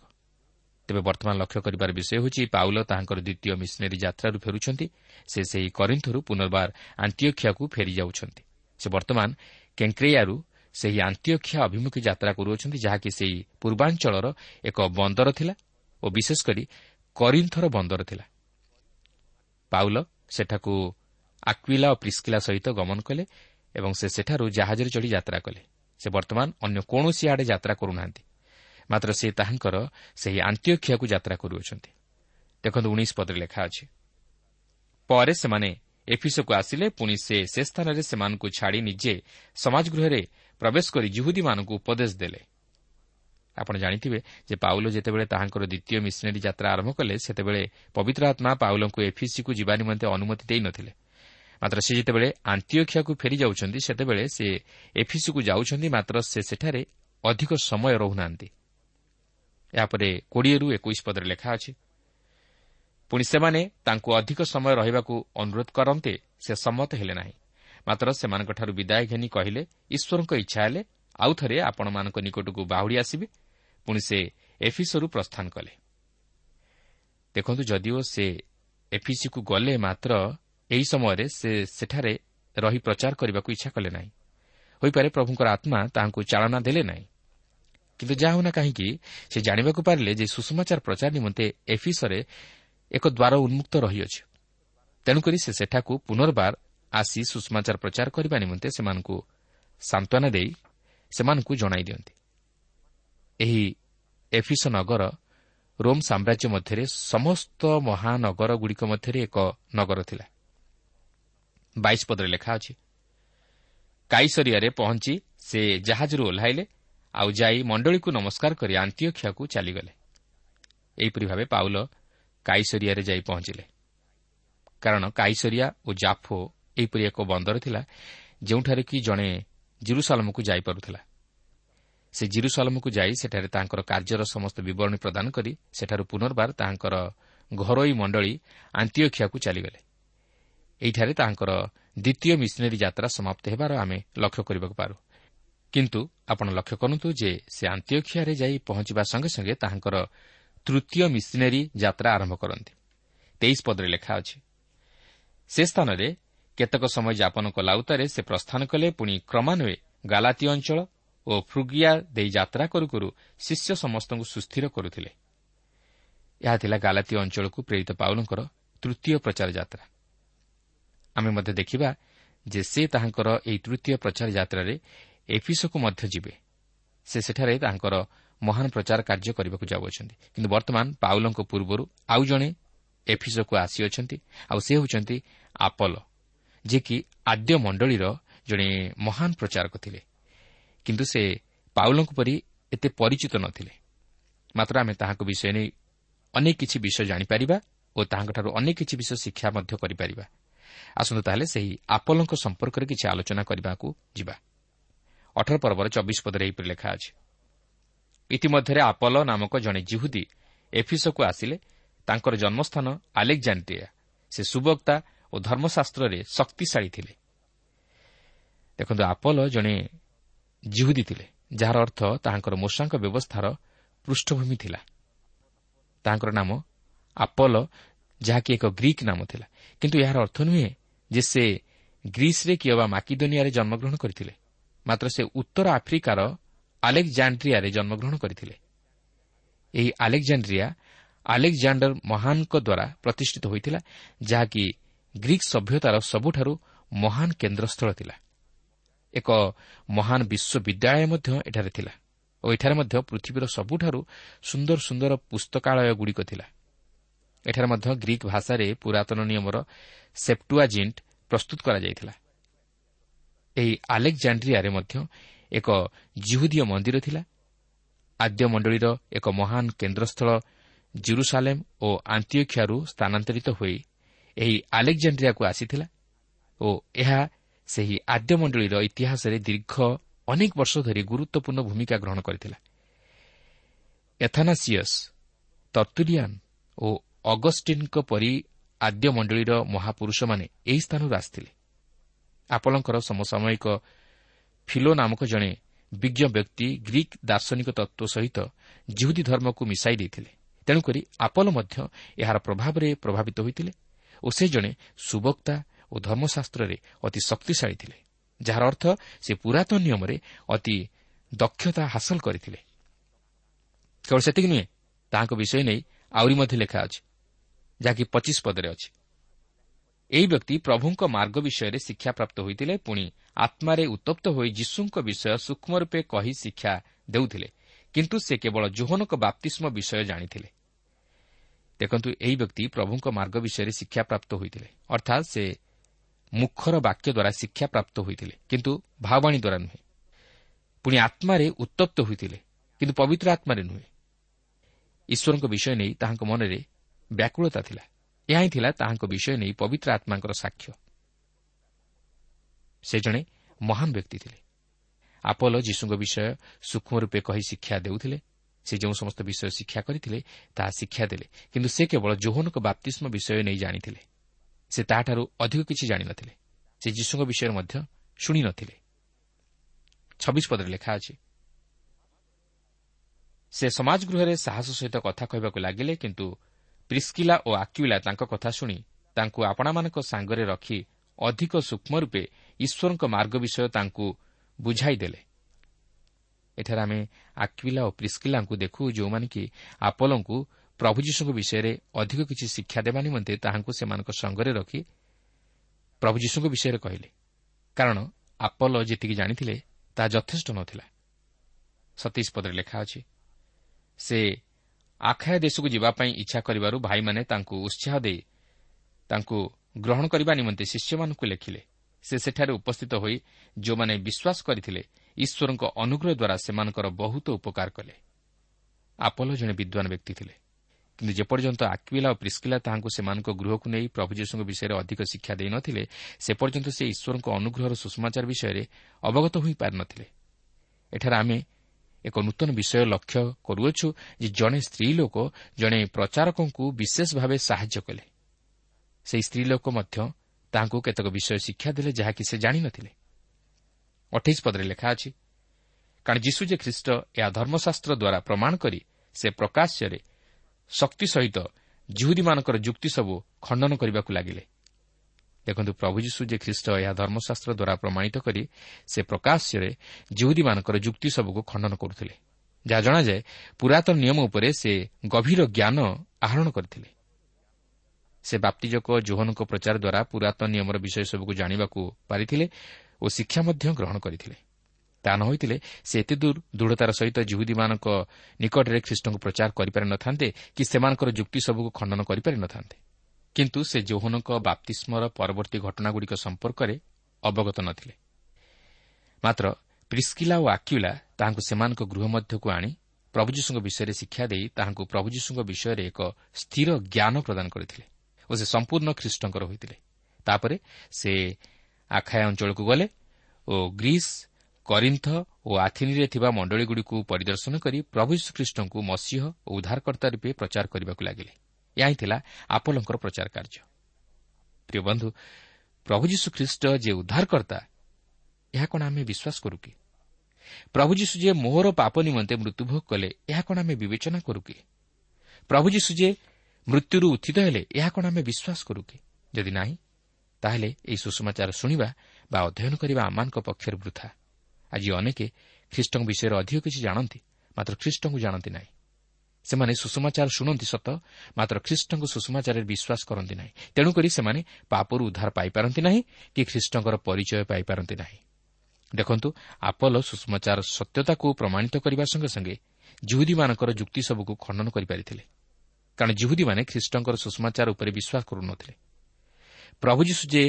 ତେବେ ବର୍ତ୍ତମାନ ଲକ୍ଷ୍ୟ କରିବାର ବିଷୟ ହେଉଛି ପାଉଲ ତାହାଙ୍କର ଦ୍ୱିତୀୟ ମିଶନେରୀ ଯାତ୍ରାରୁ ଫେରୁଛନ୍ତି। ସେ ସେହି କରିନ୍ଥରୁ ପୁନର୍ବାର ଆଣ୍ଟିଓଖିଆକୁ ଫେରିଯାଉଛନ୍ତି। ସେ ବର୍ତ୍ତମାନ କେଙ୍କ୍ରେୟାରୁ ସେହି ଆନ୍ତିଓଖିଆ ଅଭିମୁଖୀ ଯାତ୍ରା କରୁଅଛନ୍ତି ଯାହାକି ସେହି ପୂର୍ବାଞ୍ଚଳର ଏକ ବନ୍ଦର ଥିଲା। ଓ ବିଶେଷ କରି କରିନ୍ଥର ବନ୍ଦର ଥିଲା। ପାଉଲ ସେଠାକୁ ଆକ୍ୱିଲା ଓ ପ୍ରିସ୍କିଲା ସହିତ ଗମନ କଲେ ଏବଂ ସେ ସେଠାରୁ ଜାହାଜରେ ଚଢ଼ି ଯାତ୍ରା କଲେ। ସେ ବର୍ତ୍ତମାନ ଅନ୍ୟ କୌଣସି ଆଡ଼େ ଯାତ୍ରା କରୁନାହାନ୍ତି। ମାତ୍ର ସେ ତାହାଙ୍କର ସେହି ଆନ୍ତିଓଖିଆକୁ ଯାତ୍ରା କରୁଅଛନ୍ତି। ଦେଖନ୍ତୁ ଉଣେଇଶ ପଦରେ ଲେଖା ଅଛି। ପରେ ସେମାନେ ଏଫିସକୁ ଆସିଲେ ପୁଣି ସେ ସେ ସ୍ଥାନରେ ସେମାନଙ୍କୁ ଛାଡ଼ି ନିଜେ ସମାଜଗୃହରେ ପ୍ରବେଶ କରି ଜୁହୁଦୀମାନଙ୍କୁ ଉପଦେଶ ଦେଲେ। ଆପଣ ଜାଣିଥିବେ ଯେ ପାଉଲ ଯେତେବେଳେ ତାହାଙ୍କର ଦ୍ୱିତୀୟ ମିଶନେରୀ ଯାତ୍ରା ଆରମ୍ଭ କଲେ ସେତେବେଳେ ପବିତ୍ର ଆତ୍ମା ପାଉଲଙ୍କୁ ଏଫିସିକୁ ଯିବା ନିମନ୍ତେ ଅନୁମତି ଦେଇନଥିଲେ ମାତ୍ର ସେ ଯେତେବେଳେ ଆନ୍ତିଓଖିଆକୁ ଫେରି ଯାଉଛନ୍ତି ସେତେବେଳେ ସେ ଏଫିସିକୁ ଯାଉଛନ୍ତି ମାତ୍ର ସେ ସେଠାରେ ଅଧିକ ସମୟ ରହୁନାହାନ୍ତି। ଏହାପରେ କୋଡ଼ିଏରୁ ଏକୋଇଶ ପଦରେ ଲେଖା ଅଛି ପୁଣି ସେମାନେ ତାଙ୍କୁ ଅଧିକ ସମୟ ରହିବାକୁ ଅନୁରୋଧ କରନ୍ତେ ସେ ସମ୍ମତ ହେଲେ ନାହିଁ। ମାତ୍ର ସେମାନଙ୍କଠାରୁ ବିଦାୟ ଘେନି କହିଲେ ଈଶ୍ୱରଙ୍କ ଇଚ୍ଛା ହେଲେ ଆଉଥରେ ଆପଣମାନଙ୍କ ନିକଟକୁ ବାହୁଡ଼ି ଆସିବେ। ପୁଣି ସେ ଏଫିସରୁ ପ୍ରସ୍ଥାନ କଲେ। ଦେଖନ୍ତୁ ଯଦିଓ ସେ ଏଫିସିକୁ ଗଲେ ମାତ୍ର ଏହି ସମୟରେ ସେ ସେଠାରେ ରହି ପ୍ରଚାର କରିବାକୁ ଇଚ୍ଛା କଲେ ନାହିଁ। ହୋଇପାରେ ପ୍ରଭୁଙ୍କର ଆତ୍ମା ତାହାଙ୍କୁ ଚାଳନା ଦେଲେ ନାହିଁ। କିନ୍ତୁ ଯାହା ହେଉନା କାହିଁକି ସେ ଜାଣିବାକୁ ପାରିଲେ ଯେ ସୁଷମାଚାର ପ୍ରଚାର ନିମନ୍ତେ ଏଫିସରେ ଏକ ଦ୍ୱାର ଉନ୍ମୁକ୍ତ ରହିଅଛି। ତେଣୁକରି ସେ ସେଠାକୁ ପୁନର୍ବାର ଆସି ସୁଷମାଚାର ପ୍ରଚାର କରିବା ନିମନ୍ତେ ସେମାନଙ୍କୁ ସାନ୍ତ୍ୱନା ଦେଇ ସେମାନଙ୍କୁ ଜଣାଇ ଦିଅନ୍ତି। ଏହି ଏଫିସ ନଗର ରୋମ୍ ସାମ୍ରାଜ୍ୟ ମଧ୍ୟରେ ସମସ୍ତ ମହାନଗରଗୁଡ଼ିକ ମଧ୍ୟରେ ଏକ ନଗର ଥିଲା। ବାଇଶ ପଦରେ ଲେଖା ଅଛି କାଇସରିଆରେ ପହଞ୍ଚି ସେ ଜାହାଜରୁ ଓହ୍ଲାଇଲେ ଆଉ ଯାଇ ମଣ୍ଡଳୀକୁ ନମସ୍କାର କରି ଆନ୍ତିଓଖିଆକୁ ଚାଲିଗଲେ। ଏହିପରି ଭାବେ ପାଉଲ କାଇସରିଆରେ ଯାଇ ପହଞ୍ଚିଲେ। କାରଣ କାଇସରିଆ ଓ ଜାଫୋ ଏହିପରି ଏକ ବନ୍ଦର ଥିଲା ଯେଉଁଠାରେ କି ଜଣେ ଜିରୁସାଲମକୁ ଯାଇପାରୁଥିଲା। ସେ ଜିରୁସାଲମକୁ ଯାଇ ସେଠାରେ ତାଙ୍କର କାର୍ଯ୍ୟର ସମସ୍ତ ବିବରଣୀ ପ୍ରଦାନ କରି ସେଠାରୁ ପୁନର୍ବାର ତାହାଙ୍କର ଘରୋଇ ମଣ୍ଡଳୀ ଆନ୍ତିଓଖିଆକୁ ଚାଲିଗଲେ। ଏହିଠାରେ ତାଙ୍କର ଦ୍ୱିତୀୟ ମିଶନେରୀ ଯାତ୍ରା ସମାପ୍ତ ହେବାର ଆମେ ଲକ୍ଷ୍ୟ କରିବାକୁ ପାରୁ। କିନ୍ତୁ ଆପଣ ଲକ୍ଷ୍ୟ କରନ୍ତୁ ଯେ ସେ ଆନ୍ତିଓଖିଆରେ ଯାଇ ପହଞ୍ଚିବା ସଙ୍ଗେ ସଙ୍ଗେ ତାହାଙ୍କର ତୃତୀୟ ମିଶନେରୀ ଯାତ୍ରା ଆରମ୍ଭ କରନ୍ତି। ତେଇଶ ପଦରେ ଲେଖା ଅଛି ସେ ସ୍ଥାନରେ କେତେକ ସମୟ ଯାପନ କଲା ଉତ୍ତାରେ ସେ ପ୍ରସ୍ଥାନ କଲେ ପୁଣି କ୍ରମାନ୍ୱয়ে ଗାଲାତି ଅଞ୍ଚଳ ଓ ଫ୍ରୁଗିଆ ଦେଇ ଯାତ୍ରା କରୁ କରୁ ଶିଷ୍ୟ ସମସ୍ତଙ୍କୁ ସୁସ୍ଥିର କରୁଥିଲେ। ଏହା ଥିଲା ଗାଲାତି ଅଞ୍ଚଳକୁ ପ୍ରେରିତ ପାଉଲଙ୍କର ତୃତୀୟ ପ୍ରଚାର ଯାତ୍ରା। ଆମେ ମଧ୍ୟ ଦେଖିବା ଯେ ସେ ତାହାଙ୍କର ଏହି ତୃତୀୟ ପ୍ରଚାର ଯାତ୍ରାରେ ଏଫିସକୁ ମଧ୍ୟ ଯିବେ। ସେ ସେଠାରେ ତାଙ୍କର ମହାନ ପ୍ରଚାର କାର୍ଯ୍ୟ କରିବାକୁ ଯାଉଅଛନ୍ତି। କିନ୍ତୁ ବର୍ତ୍ତମାନ ପାଉଲଙ୍କ ପୂର୍ବରୁ ଆଉ ଜଣେ ଏଫିସକୁ ଆସିଅଛନ୍ତି ଆଉ ସେ ହେଉଛନ୍ତି ଆପଲ ଯିଏକି ଆଦ୍ୟ ମଣ୍ଡଳୀର ଜଣେ ମହାନ ପ୍ରଚାରକ ଥିଲେ। କିନ୍ତୁ ସେ ପାଉଲଙ୍କ ପରି ଏତେ ପରିଚିତ ନଥିଲେ। ମାତ୍ର ଆମେ ତାହାଙ୍କ ବିଷୟ ନେଇ ଅନେକ କିଛି ବିଷୟ ଜାଣିପାରିବା ଓ ତାହାଙ୍କଠାରୁ ଅନେକ କିଛି ବିଷୟ ଶିକ୍ଷା ମଧ୍ୟ କରିପାରିବା। ଆସନ୍ତୁ ତାହେଲେ ସେହି ଆପଲଙ୍କ ସମ୍ପର୍କରେ କିଛି ଆଲୋଚନା କରିବାକୁ ଯିବା। ଅଠର ପର୍ବର ଚବିଶ ପଦରେ ଏହିପରି ଲେଖା ଅଛି ଇତିମଧ୍ୟରେ ଆପଲ ନାମକ ଜଣେ ଜିହୁଦୀ ଏଫିସକୁ ଆସିଲେ। ତାଙ୍କର ଜନ୍ମସ୍ଥାନ ଆଲେକ୍ଜାଣ୍ଡିଆ ସେ ସୁବକ୍ତା ଓ ଧର୍ମଶାସ୍ତ୍ରରେ ଶକ୍ତିଶାଳୀ ଥିଲେ। ଦେଖନ୍ତୁ ଆପଲ ଜଣେ ଜିହୁଦୀ ଥିଲେ ଯାହାର ଅର୍ଥ ତାହାଙ୍କର ମୂଷାଙ୍କ ବ୍ୟବସ୍ଥାର ପୃଷ୍ଠଭୂମି ଥିଲା। ତାହାଙ୍କର ନାମ ଆପଲ ଯାହାକି ଏକ ଗ୍ରୀକ୍ ନାମ ଥିଲା। କିନ୍ତୁ ଏହାର ଅର୍ଥ ନୁହେଁ ଯେ ସେ ଗ୍ରୀସ୍ରେ କିମ୍ବା ମାକିଦୋନିଆରେ ଜନ୍ମଗ୍ରହଣ କରିଥିଲେ ମାତ୍ର ସେ ଉତ୍ତର ଆଫ୍ରିକାର ଆଲେକ୍ଜାଣ୍ଡ୍ରିଆରେ ଜନ୍ମଗ୍ରହଣ କରିଥିଲେ। ଏହି ଆଲେକ୍ଜାଣ୍ଡ୍ରିଆ ଆଲେକ୍ଜାଣ୍ଡର ମହାନଙ୍କ ଦ୍ୱାରା ପ୍ରତିଷ୍ଠିତ ହୋଇଥିଲା ଯାହାକି ଗ୍ରୀକ୍ ସଭ୍ୟତାର ସବୁଠାରୁ ମହାନ କେନ୍ଦ୍ରସ୍ଥଳ ଥିଲା। ଏକ ମହାନ ବିଶ୍ୱବିଦ୍ୟାଳୟ ମଧ୍ୟ ଏଠାରେ ଥିଲା ଓ ଏଠାରେ ମଧ୍ୟ ପୃଥିବୀର ସବୁଠାରୁ ସୁନ୍ଦର ସୁନ୍ଦର ପୁସ୍ତକାଳୟଗୁଡ଼ିକ ଥିଲା। ଏଠାରେ ମଧ୍ୟ ଗ୍ରୀକ୍ ଭାଷାରେ ପୁରାତନ ନିୟମର ସେପ୍ଟୁଆଜିଣ୍ଟ ପ୍ରସ୍ତୁତ କରାଯାଇଥିଲା। ଏହି ଆଲେକ୍ଜାଣ୍ଡ୍ରିଆରେ ମଧ୍ୟ ଏକ ଜିହୁଦୀୟ ମନ୍ଦିର ଥିଲା। ଆଦ୍ୟ ମଣ୍ଡଳୀର ଏକ ମହାନ କେନ୍ଦ୍ରସ୍ଥଳ ଜିରୁସାଲେମ୍ ଓ ଆନ୍ତିଓଖିଆରୁ ସ୍ଥାନାନ୍ତରିତ ହୋଇ ଏହି ଆଲେକ୍ଜାଣ୍ଡ୍ରିଆକୁ ଆସିଥିଲା ଓ ଏହା ସେହି ଆଦ୍ୟ ମଣ୍ଡଳୀର ଇତିହାସରେ ଦୀର୍ଘ ଅନେକ ବର୍ଷ ଧରି ଗୁରୁତ୍ୱପୂର୍ଣ୍ଣ ଭୂମିକା ଗ୍ରହଣ କରିଥିଲା। ଏଥାନାସିୟସ୍ ତର୍ତୁଲିଆନ୍ ଓ ଅଗଷ୍ଟିନ୍ଙ୍କ ପରି ଆଦ୍ୟ ମଣ୍ଡଳୀର ମହାପୁରୁଷମାନେ ଏହି ସ୍ଥାନରୁ ଆସିଥିଲେ। ଆପଣଙ୍କର ସମସାମୟିକ ଫିଲୋ ନାମକ ଜଣେ ବିଜ୍ଞ ବ୍ୟକ୍ତି ଗ୍ରୀକ୍ ଦାର୍ଶନିକ ତତ୍ତ୍ୱ ସହିତ ଜିହୁଦୀ ଧର୍ମକୁ ମିଶାଇ ଦେଇଥିଲେ। ତେଣୁକରି ଆପଲ ମଧ୍ୟ ଏହାର ପ୍ରଭାବରେ ପ୍ରଭାବିତ ହୋଇଥିଲେ ଓ ସେ ଜଣେ ସୁବକ୍ତା ଓ ଧର୍ମଶାସ୍ତ୍ରରେ ଅତି ଶକ୍ତିଶାଳୀ ଥିଲେ ଯାହାର ଅର୍ଥ ସେ ପୁରାତନ ନିୟମରେ ଅତି ଦକ୍ଷତା ହାସଲ କରିଥିଲେ। କେବଳ ସେତିକି ନୁହେଁ ତାହାଙ୍କ ବିଷୟ ନେଇ ଆହୁରି ମଧ୍ୟ ଲେଖା ଅଛି ଯାହାକି ପଚିଶ ପଦରେ ଅଛି। ଏହି ବ୍ୟକ୍ତି ପ୍ରଭୁଙ୍କ ମାର୍ଗ ବିଷୟରେ ଶିକ୍ଷାପ୍ରାପ୍ତ ହୋଇଥିଲେ ପୁଣି ଆତ୍ମାରେ ଉତ୍ତପ୍ତ ହୋଇ ଯୀଶୁଙ୍କ ବିଷୟ ସୂକ୍ଷ୍ମ ରୂପେ କହି ଶିକ୍ଷା ଦେଉଥିଲେ କିନ୍ତୁ ସେ କେବଳ ଜୋହନଙ୍କ ବାପ୍ତିଷ୍ମ ବିଷୟ ଜାଣିଥିଲେ। ଦେଖନ୍ତୁ ଏହି ବ୍ୟକ୍ତି ପ୍ରଭୁଙ୍କ ମାର୍ଗ ବିଷୟରେ ଶିକ୍ଷାପ୍ରାପ୍ତ ହୋଇଥିଲେ ଅର୍ଥାତ୍ ସେ ମୁଖର ବାକ୍ୟ ଦ୍ୱାରା ଶିକ୍ଷାପ୍ରାପ୍ତ ହୋଇଥିଲେ କିନ୍ତୁ ଭାବାଣୀ ଦ୍ୱାରା ନୁହେଁ। ପୁଣି ଆତ୍ମାରେ ଉତ୍ତପ୍ତ ହୋଇଥିଲେ କିନ୍ତୁ ପବିତ୍ର ଆତ୍ମାରେ ନୁହେଁ। ଈଶ୍ୱରଙ୍କ ବିଷୟ ନେଇ ତାହାଙ୍କ ମନରେ ବ୍ୟାକୁଳତା ଥିଲା। ଏହା ହିଁ ଥିଲା ତାହାଙ୍କ ବିଷୟ ନେଇ ପବିତ୍ର ଆତ୍ମାଙ୍କର ସାକ୍ଷ୍ୟ। ସେ ଜଣେ ମହାନ ବ୍ୟକ୍ତି ଥିଲେ। ଆପଲ ଯୀଶୁଙ୍କ ବିଷୟ ସୂକ୍ଷ୍ମ ରୂପେ କହି ଶିକ୍ଷା ଦେଉଥିଲେ। ସେ ଯେଉଁ ସମସ୍ତ ବିଷୟ ଶିକ୍ଷା କରିଥିଲେ ତାହା ଶିକ୍ଷା ଦେଲେ। କିନ୍ତୁ ସେ କେବଳ ଜୋହନଙ୍କ ବାପ୍ତିଷ୍ମ ବିଷୟ ନେଇ ଜାଣିଥିଲେ। ସେ ତାହାଠାରୁ ଅଧିକ କିଛି ଜାଣିନଥିଲେ। ସେ ଯୀଶୁଙ୍କ ବିଷୟରେ ମଧ୍ୟ ଶୁଣିନଥିଲେ। ଛବିଶ ପଦରେ ଲେଖା ଅଛି ସେ ସମାଜ ଗୃହରେ ସାହସ ସହିତ କଥା କହିବାକୁ ଲାଗିଲେ କିନ୍ତୁ ପ୍ରିସ୍କିଲା ଓ ଆକ୍ୟୁଲା ତାଙ୍କ କଥା ଶୁଣି ତାଙ୍କୁ ଆପଣାମାନଙ୍କ ସାଙ୍ଗରେ ରଖି ଅଧିକ ସୂକ୍ଷ୍ମ ରୂପେ ଈଶ୍ୱରଙ୍କ ମାର୍ଗ ବିଷୟ ତାଙ୍କୁ ବୁଝାଇ ଦେଲେ। ଏଠାରେ ଆମେ ଆକ୍ୟୁଲା ଓ ପ୍ରିସ୍କିଲାଙ୍କୁ ଦେଖୁ ଯେଉଁମାନେ କି ଆପଲଙ୍କୁ ପ୍ରଭୁ ଯୀଶୁଙ୍କ ବିଷୟରେ ଅଧିକ କିଛି ଶିକ୍ଷା ଦେବା ନିମନ୍ତେ ତାହାଙ୍କୁ ସେମାନଙ୍କ ସଙ୍ଗରେ ରଖି ପ୍ରଭୁ ଯୀଶୁଙ୍କ ବିଷୟରେ କହିଲେ। କାରଣ ଆପଲ ଯେତିକି ଜାଣିଥିଲେ ତାହା ଯଥେଷ୍ଟ ନଥିଲା। ସତୀଶ ପଦରେ ଲେଖା ଅଛି ସେ ଆଖାୟ ଦେଶକୁ ଯିବା ପାଇଁ ଇଚ୍ଛା କରିବାରୁ ଭାଇମାନେ ତାଙ୍କୁ ଉତ୍ସାହ ଦେଇ ତାଙ୍କୁ ଗ୍ରହଣ କରିବା ନିମନ୍ତେ ଶିଷ୍ୟମାନଙ୍କୁ ଲେଖିଲେ। ସେ ସେଠାରେ ଉପସ୍ଥିତ ହୋଇ ଯେଉଁମାନେ ବିଶ୍ୱାସ କରିଥିଲେ ଈଶ୍ୱରଙ୍କ ଅନୁଗ୍ରହ ଦ୍ୱାରା ସେମାନଙ୍କର ବହୁତ ଉପକାର କଲେ। ଆପଲ ଜଣେ ବିଦ୍ୱାନ ବ୍ୟକ୍ତି ଥିଲେ। କିନ୍ତୁ ଯେପର୍ଯ୍ୟନ୍ତ ଆକ୍ୱିଲା ଓ ପ୍ରିସ୍କିଲା ତାହାଙ୍କୁ ସେମାନଙ୍କ ଗୃହକୁ ନେଇ ପ୍ରଭୁ ଯୀଶୁଙ୍କ ବିଷୟରେ ଅଧିକ ଶିକ୍ଷା ଦେଇନଥିଲେ ସେ ପର୍ଯ୍ୟନ୍ତ ସେ ଈଶ୍ୱରଙ୍କ ଅନୁଗ୍ରହର ସୁଷମାଚାର ବିଷୟରେ ଅବଗତ ହୋଇପାରିନଥିଲେ ଏଠାରେ ଆମେ ଏକ ନୂତନ ବିଷୟ ଲକ୍ଷ୍ୟ କରୁଅଛୁ ଯେ ଜଣେ ସ୍ତ୍ରୀ ଲୋକ ଜଣେ ପ୍ରଚାରକଙ୍କୁ ବିଶେଷ ଭାବେ ସାହାଯ୍ୟ କଲେ। ସେହି ସ୍ତ୍ରୀ ଲୋକ ମଧ୍ୟ ତାହାଙ୍କୁ କେତେକ ବିଷୟ ଶିକ୍ଷା ଦେଲେ ଯାହାକି ସେ ଜାଣିନଥିଲେ ଅଠେଇଶ ପଦରେ ଲେଖା ଅଛି କାରଣ ଯୀଶୁ ଯେ ଖ୍ରୀଷ୍ଟ ଏହା ଧର୍ମଶାସ୍ତ୍ର ଦ୍ୱାରା ପ୍ରମାଣ କରି ସେ ପ୍ରକାଶ୍ୟରେ ଶକ୍ତି ସହିତ ଜିହୁଦୀମାନଙ୍କର ଯୁକ୍ତି ସବୁ ଖଣ୍ଡନ କରିବାକୁ ଲାଗିଲେ। ଦେଖନ୍ତୁ ପ୍ରଭୁ ଯୀଶୁ ଯେ ଖ୍ରୀଷ୍ଟ ଏହା ଧର୍ମଶାସ୍ତ୍ର ଦ୍ୱାରା ପ୍ରମାଣିତ କରି ସେ ପ୍ରକାଶ୍ୟରେ ଜିହୁଦୀମାନଙ୍କର ଯୁକ୍ତି ସବୁକୁ ଖଣ୍ଡନ କରୁଥିଲେ। ଯାହା ଜଣାଯାଏ ପୁରାତନ ନିୟମ ଉପରେ ସେ ଗଭୀର ଜ୍ଞାନ ଆହରଣ କରିଥିଲେ। ସେ ବାପ୍ତିଜକ ଜୋହନଙ୍କ ପ୍ରଚାର ଦ୍ୱାରା ପୁରାତନ ନିୟମର ବିଷୟ ସବୁକୁ ଜାଣିବାକୁ ପାରିଥିଲେ ଓ ଶିକ୍ଷା ମଧ୍ୟ ଗ୍ରହଣ କରିଥିଲେ। ତାହା ନ ହୋଇଥିଲେ ସେ ଏତେ ଦୂର ଦୃଢ଼ତାର ସହିତ ଜିହୁଦୀମାନଙ୍କ ନିକଟରେ ଖ୍ରୀଷ୍ଟଙ୍କୁ ପ୍ରଚାର କରିପାରି ନ ଥାନ୍ତେ କି ସେମାନଙ୍କର ଯୁକ୍ତି ସବୁକୁ ଖଣ୍ଡନ କରିପାରି ନ ଥାନ୍ତେ କିନ୍ତୁ ସେ ଯୌହନଙ୍କ ବାପ୍ତିସ୍ମର ପରବର୍ତ୍ତୀ ଘଟଣାଗୁଡ଼ିକ ସମ୍ପର୍କରେ ଅବଗତ ନ ଥିଲେ ମାତ୍ର ପ୍ରିସ୍କିଲା ଓ ଆକ୍ୟୁଲା ତାହାଙ୍କୁ ସେମାନଙ୍କ ଗୃହ ମଧ୍ୟକୁ ଆଣି ପ୍ରଭୁ ଯୀଶୁଙ୍କ ବିଷୟରେ ଶିକ୍ଷା ଦେଇ ତାହାଙ୍କୁ ପ୍ରଭୁ ଯୀଶୁଙ୍କ ବିଷୟରେ ଏକ ସ୍ଥିର ଜ୍ଞାନ ପ୍ରଦାନ କରିଥିଲେ ଓ ସେ ସମ୍ପୂର୍ଣ୍ଣ ଖ୍ରୀଷ୍ଟଙ୍କର ହୋଇଥିଲେ। ତାପରେ ସେ ଆଖାୟ ଅଞ୍ଚଳକୁ ଗଲେ ଓ ଗ୍ରୀସ୍ କରିନ୍ଥ ଓ ଆଥିନିରେ ଥିବା ମଣ୍ଡଳୀଗୁଡ଼ିକୁ ପରିଦର୍ଶନ କରି ପ୍ରଭୁ ଯୀଶୁଖ୍ରୀଷ୍ଟଙ୍କୁ ମସିହ ଓ ଉଦ୍ଧାରକର୍ତ୍ତା ରୂପେ ପ୍ରଚାର କରିବାକୁ ଲାଗିଲେ। ଏହା ହିଁ ଥିଲା ଆପଲଙ୍କର ପ୍ରଚାର କାର୍ଯ୍ୟ। ପ୍ରିୟ ବନ୍ଧୁ ପ୍ରଭୁ ଯୀଶୁଖ୍ରୀଷ୍ଟ ଯେ ଉଦ୍ଧାରକର୍ତ୍ତା ଏହା କ'ଣ ଆମେ ବିଶ୍ୱାସ କରୁ କି? ପ୍ରଭୁ ଯୀଶୁ ଯେ ମୋହର ପାପ ନିମନ୍ତେ ମୃତ୍ୟୁଭୋଗ କଲେ ଏହା କ'ଣ ଆମେ ବିବେଚନା କରୁ କି? ପ୍ରଭୁ ଯୀଶୁ ଯେ ମୃତ୍ୟୁରୁ ଉତ୍ଥିତ ହେଲେ ଏହା କ'ଣ ଆମେ ବିଶ୍ୱାସ କରୁ କି? ଯଦି ନାହିଁ ତାହେଲେ ଏହି ସୁଷମାଚାର ଶୁଣିବା ବା ଅଧ୍ୟୟନ କରିବା ଆମମାନଙ୍କ ପକ୍ଷରେ ବୃଥା। ଆଜି ଅନେକ ଖ୍ରୀଷ୍ଟଙ୍କ ବିଷୟରେ ଅଧିକ କିଛି ଜାଣନ୍ତି ମାତ୍ର ଖ୍ରୀଷ୍ଟଙ୍କୁ ଜାଣନ୍ତି ନାହିଁ। ସେମାନେ ସୁଷମାଚାର ଶୁଣନ୍ତି ସତ ମାତ୍ର ଖ୍ରୀଷ୍ଟଙ୍କ ସୁଷମାଚାରରେ ବିଶ୍ୱାସ କରନ୍ତି ନାହିଁ। ତେଣୁକରି ସେମାନେ ପାପରୁ ଉଦ୍ଧାର ପାଇପାରନ୍ତି ନାହିଁ କି ଖ୍ରୀଷ୍ଟଙ୍କର ପରିଚୟ ପାଇପାରନ୍ତି ନାହିଁ। ଦେଖନ୍ତୁ ଆପଲ ସୁଷମାଚାର ସତ୍ୟତାକୁ ପ୍ରମାଣିତ କରିବା ସଙ୍ଗେ ସଙ୍ଗେ ଜୁହୁଦୀମାନଙ୍କର ଯୁକ୍ତି ସବୁକୁ ଖଣ୍ଡନ କରିପାରିଥିଲେ। କାରଣ ଜୁହୁଦୀମାନେ ଖ୍ରୀଷ୍ଟଙ୍କର ସୁଷମାଚାର ଉପରେ ବିଶ୍ୱାସ କରୁନଥିଲେ। ପ୍ରଭୁ ଯୀଶୁ ଯେ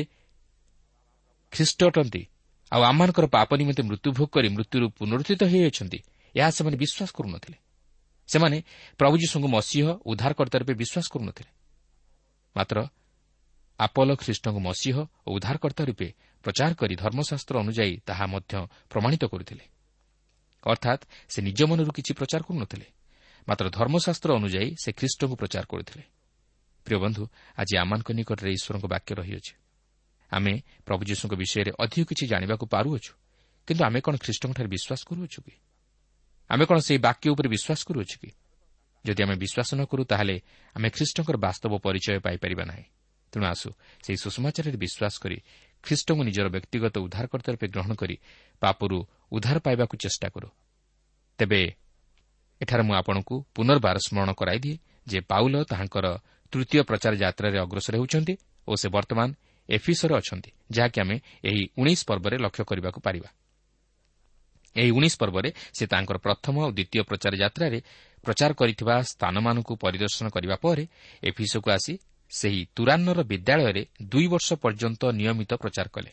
ଖ୍ରୀଷ୍ଟ ଅଟନ୍ତି ଆଉ ଆମମାନଙ୍କର ପାପ ନିମନ୍ତେ ମୃତ୍ୟୁଭୋଗ କରି ମୃତ୍ୟୁରୁ ପୁନରୁଦ୍ଧିତ ହୋଇଅଛନ୍ତି ଏହା ସେମାନେ ବିଶ୍ୱାସ କରୁନଥିଲେ। ସେମାନେ ପ୍ରଭୁ ଯୀଶୁଙ୍କୁ ମସିହ ଉଦ୍ଧାରକର୍ତ୍ତା ରୂପେ ବିଶ୍ୱାସ କରୁନଥିଲେ। ମାତ୍ର ଆପଲ ଖ୍ରୀଷ୍ଟଙ୍କୁ ମସିହ ଓ ଉଦ୍ଧାରକର୍ତ୍ତା ରୂପେ ପ୍ରଚାର କରି ଧର୍ମଶାସ୍ତ୍ର ଅନୁଯାୟୀ ତାହା ମଧ୍ୟ ପ୍ରମାଣିତ କରୁଥିଲେ। ଅର୍ଥାତ୍ ସେ ନିଜ ମନରୁ କିଛି ପ୍ରଚାର କରୁନଥିଲେ ମାତ୍ର ଧର୍ମଶାସ୍ତ୍ର ଅନୁଯାୟୀ ସେ ଖ୍ରୀଷ୍ଟଙ୍କୁ ପ୍ରଚାର କରୁଥିଲେ। ପ୍ରିୟ ବନ୍ଧୁ ଆଜି ଆମମାନଙ୍କ ନିକଟରେ ଈଶ୍ୱରଙ୍କ ବାକ୍ୟ ରହିଅଛି। ଆମେ ପ୍ରଭୁ ଯୀଶୁଙ୍କ ବିଷୟରେ ଅଧିକ କିଛି ଜାଣିବାକୁ ପାରୁଅଛୁ। କିନ୍ତୁ ଆମେ କ'ଣ ଖ୍ରୀଷ୍ଟଙ୍କଠାରେ ବିଶ୍ୱାସ କରୁଅଛୁ କି? ଆମେ କ'ଣ ସେହି ବାକ୍ୟ ଉପରେ ବିଶ୍ୱାସ କରୁଅଛୁ କି? ଯଦି ଆମେ ବିଶ୍ୱାସ ନ କରୁ ତାହେଲେ ଆମେ ଖ୍ରୀଷ୍ଟଙ୍କର ବାସ୍ତବ ପରିଚୟ ପାଇପାରିବା ନାହିଁ। ତେଣୁ ଆସୁ ସେହି ସୁଷମାଚାରରେ ବିଶ୍ୱାସ କରି ଖ୍ରୀଷ୍ଟଙ୍କୁ ନିଜର ବ୍ୟକ୍ତିଗତ ଉଦ୍ଧାରକର୍ତ୍ତା ରୂପେ ଗ୍ରହଣ କରି ପାପରୁ ଉଦ୍ଧାର ପାଇବାକୁ ଚେଷ୍ଟା କରୁ। ତେବେ ଏଠାରେ ମୁଁ ଆପଣଙ୍କୁ ପୁନର୍ବାର ସ୍କରଣ କରାଇଦିଏ ଯେ ପାଉଲ ତାହାଙ୍କର ତୃତୀୟ ପ୍ରଚାର ଯାତ୍ରାରେ ଅଗ୍ରସର ହେଉଛନ୍ତି ଓ ସେ ବର୍ତ୍ତମାନ ଏଫିସରେ ଅଛନ୍ତି ଯାହାକି ଆମେ ଏହି ଉଣେଇଶ ପର୍ବରେ ଲକ୍ଷ୍ୟ କରିବାକୁ ପାରିବା। ଏହି ଉଣେଇଶ ପର୍ବରେ ସେ ତାଙ୍କର ପ୍ରଥମ ଓ ଦ୍ୱିତୀୟ ପ୍ରଚାର ଯାତ୍ରାରେ ପ୍ରଚାର କରିଥିବା ସ୍ଥାନମାନଙ୍କୁ ପରିଦର୍ଶନ କରିବା ପରେ ଏଫିସକୁ ଆସି ସେହି ତୁରାନ୍ନର ବିଦ୍ୟାଳୟରେ ଦୁଇ ବର୍ଷ ପର୍ଯ୍ୟନ୍ତ ନିୟମିତ ପ୍ରଚାର କଲେ।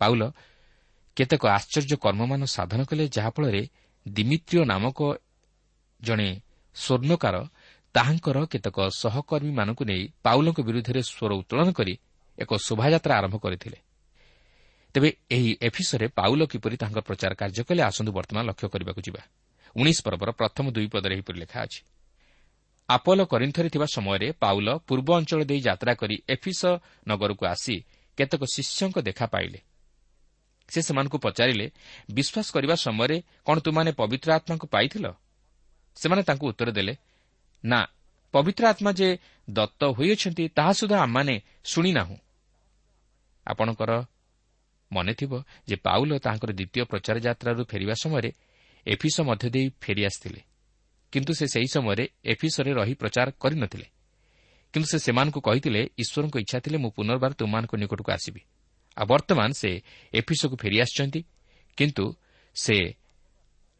ପାଉଲ କେତେକ ଆଶ୍ଚର୍ଯ୍ୟ କର୍ମମାନ ସାଧନ କଲେ ଯାହାଫଳରେ ଦିମିତ୍ରିୟ ନାମକ ଜଣେ ସ୍ୱର୍ଣ୍ଣକାର ତାହାଙ୍କର କେତେକ ସହକର୍ମୀମାନଙ୍କୁ ନେଇ ପାଉଲଙ୍କ ବିରୁଦ୍ଧରେ ସ୍ୱର ଉତ୍ତୋଳନ କରି ଏକ ଶୋଭାଯାତ୍ରା ଆରମ୍ଭ କରିଥିଲେ। ତେବେ ଏହି ଏଫିସରେ ପାଉଲ କିପରି ତାଙ୍କର ପ୍ରଚାର କାର୍ଯ୍ୟ କଲେ ଆସନ୍ତୁ ବର୍ତ୍ତମାନ ଲକ୍ଷ୍ୟ କରିବାକୁ ଯିବା। ଉଣେଇଶ ପର୍ବର ପ୍ରଥମ ଦୁଇ ପଦରେ ଏହିପରି ଲେଖା ଅଛି। ଆପଲ କରିନ୍ଥରେ ଥିବା ସମୟରେ ପାଉଲ ପୂର୍ବ ଅଞ୍ଚଳ ଦେଇ ଯାତ୍ରା କରି ଏଫିସ ନଗରକୁ ଆସି କେତେକ ଶିଷ୍ୟଙ୍କ ଦେଖା ପାଇଲେ। ସେ ସେମାନଙ୍କୁ ପଚାରିଲେ ବିଶ୍ୱାସ କରିବା ସମୟରେ କ'ଣ ତୁମାନେ ପବିତ୍ର ଆତ୍ମାଙ୍କୁ ପାଇଥିଲ? ସେମାନେ ତାଙ୍କୁ ଉତ୍ତର ଦେଲେ ନା ପବିତ୍ର ଆତ୍ମା ଯେ ଦତ୍ତ ହୋଇଅଛନ୍ତି ତାହା ସୁଦ୍ଧା ଆମମାନେ ଶୁଣିନାହୁଁ ଆପଣଙ୍କର ମନେଥିବ ଯେ ପାଉଲ ତାଙ୍କର ଦ୍ୱିତୀୟ ପ୍ରଚାର ଯାତ୍ରାରୁ ଫେରିବା ସମୟରେ ଏଫିସ ମଧ୍ୟ ଦେଇ ଫେରିଆସିଥିଲେ କିନ୍ତୁ ସେ ସେହି ସମୟରେ ଏଫିସରେ ରହି ପ୍ରଚାର କରିନଥିଲେ। କିନ୍ତୁ ସେ ସେମାନଙ୍କୁ କହିଥିଲେ ଈଶ୍ୱରଙ୍କ ଇଚ୍ଛା ଥିଲେ ମୁଁ ପୁନର୍ବାର ତୁମମାନଙ୍କ ନିକଟକୁ ଆସିବି। ଆଉ ବର୍ତ୍ତମାନ ସେ ଏଫିସକୁ ଫେରିଆସିଛନ୍ତି କିନ୍ତୁ ସେ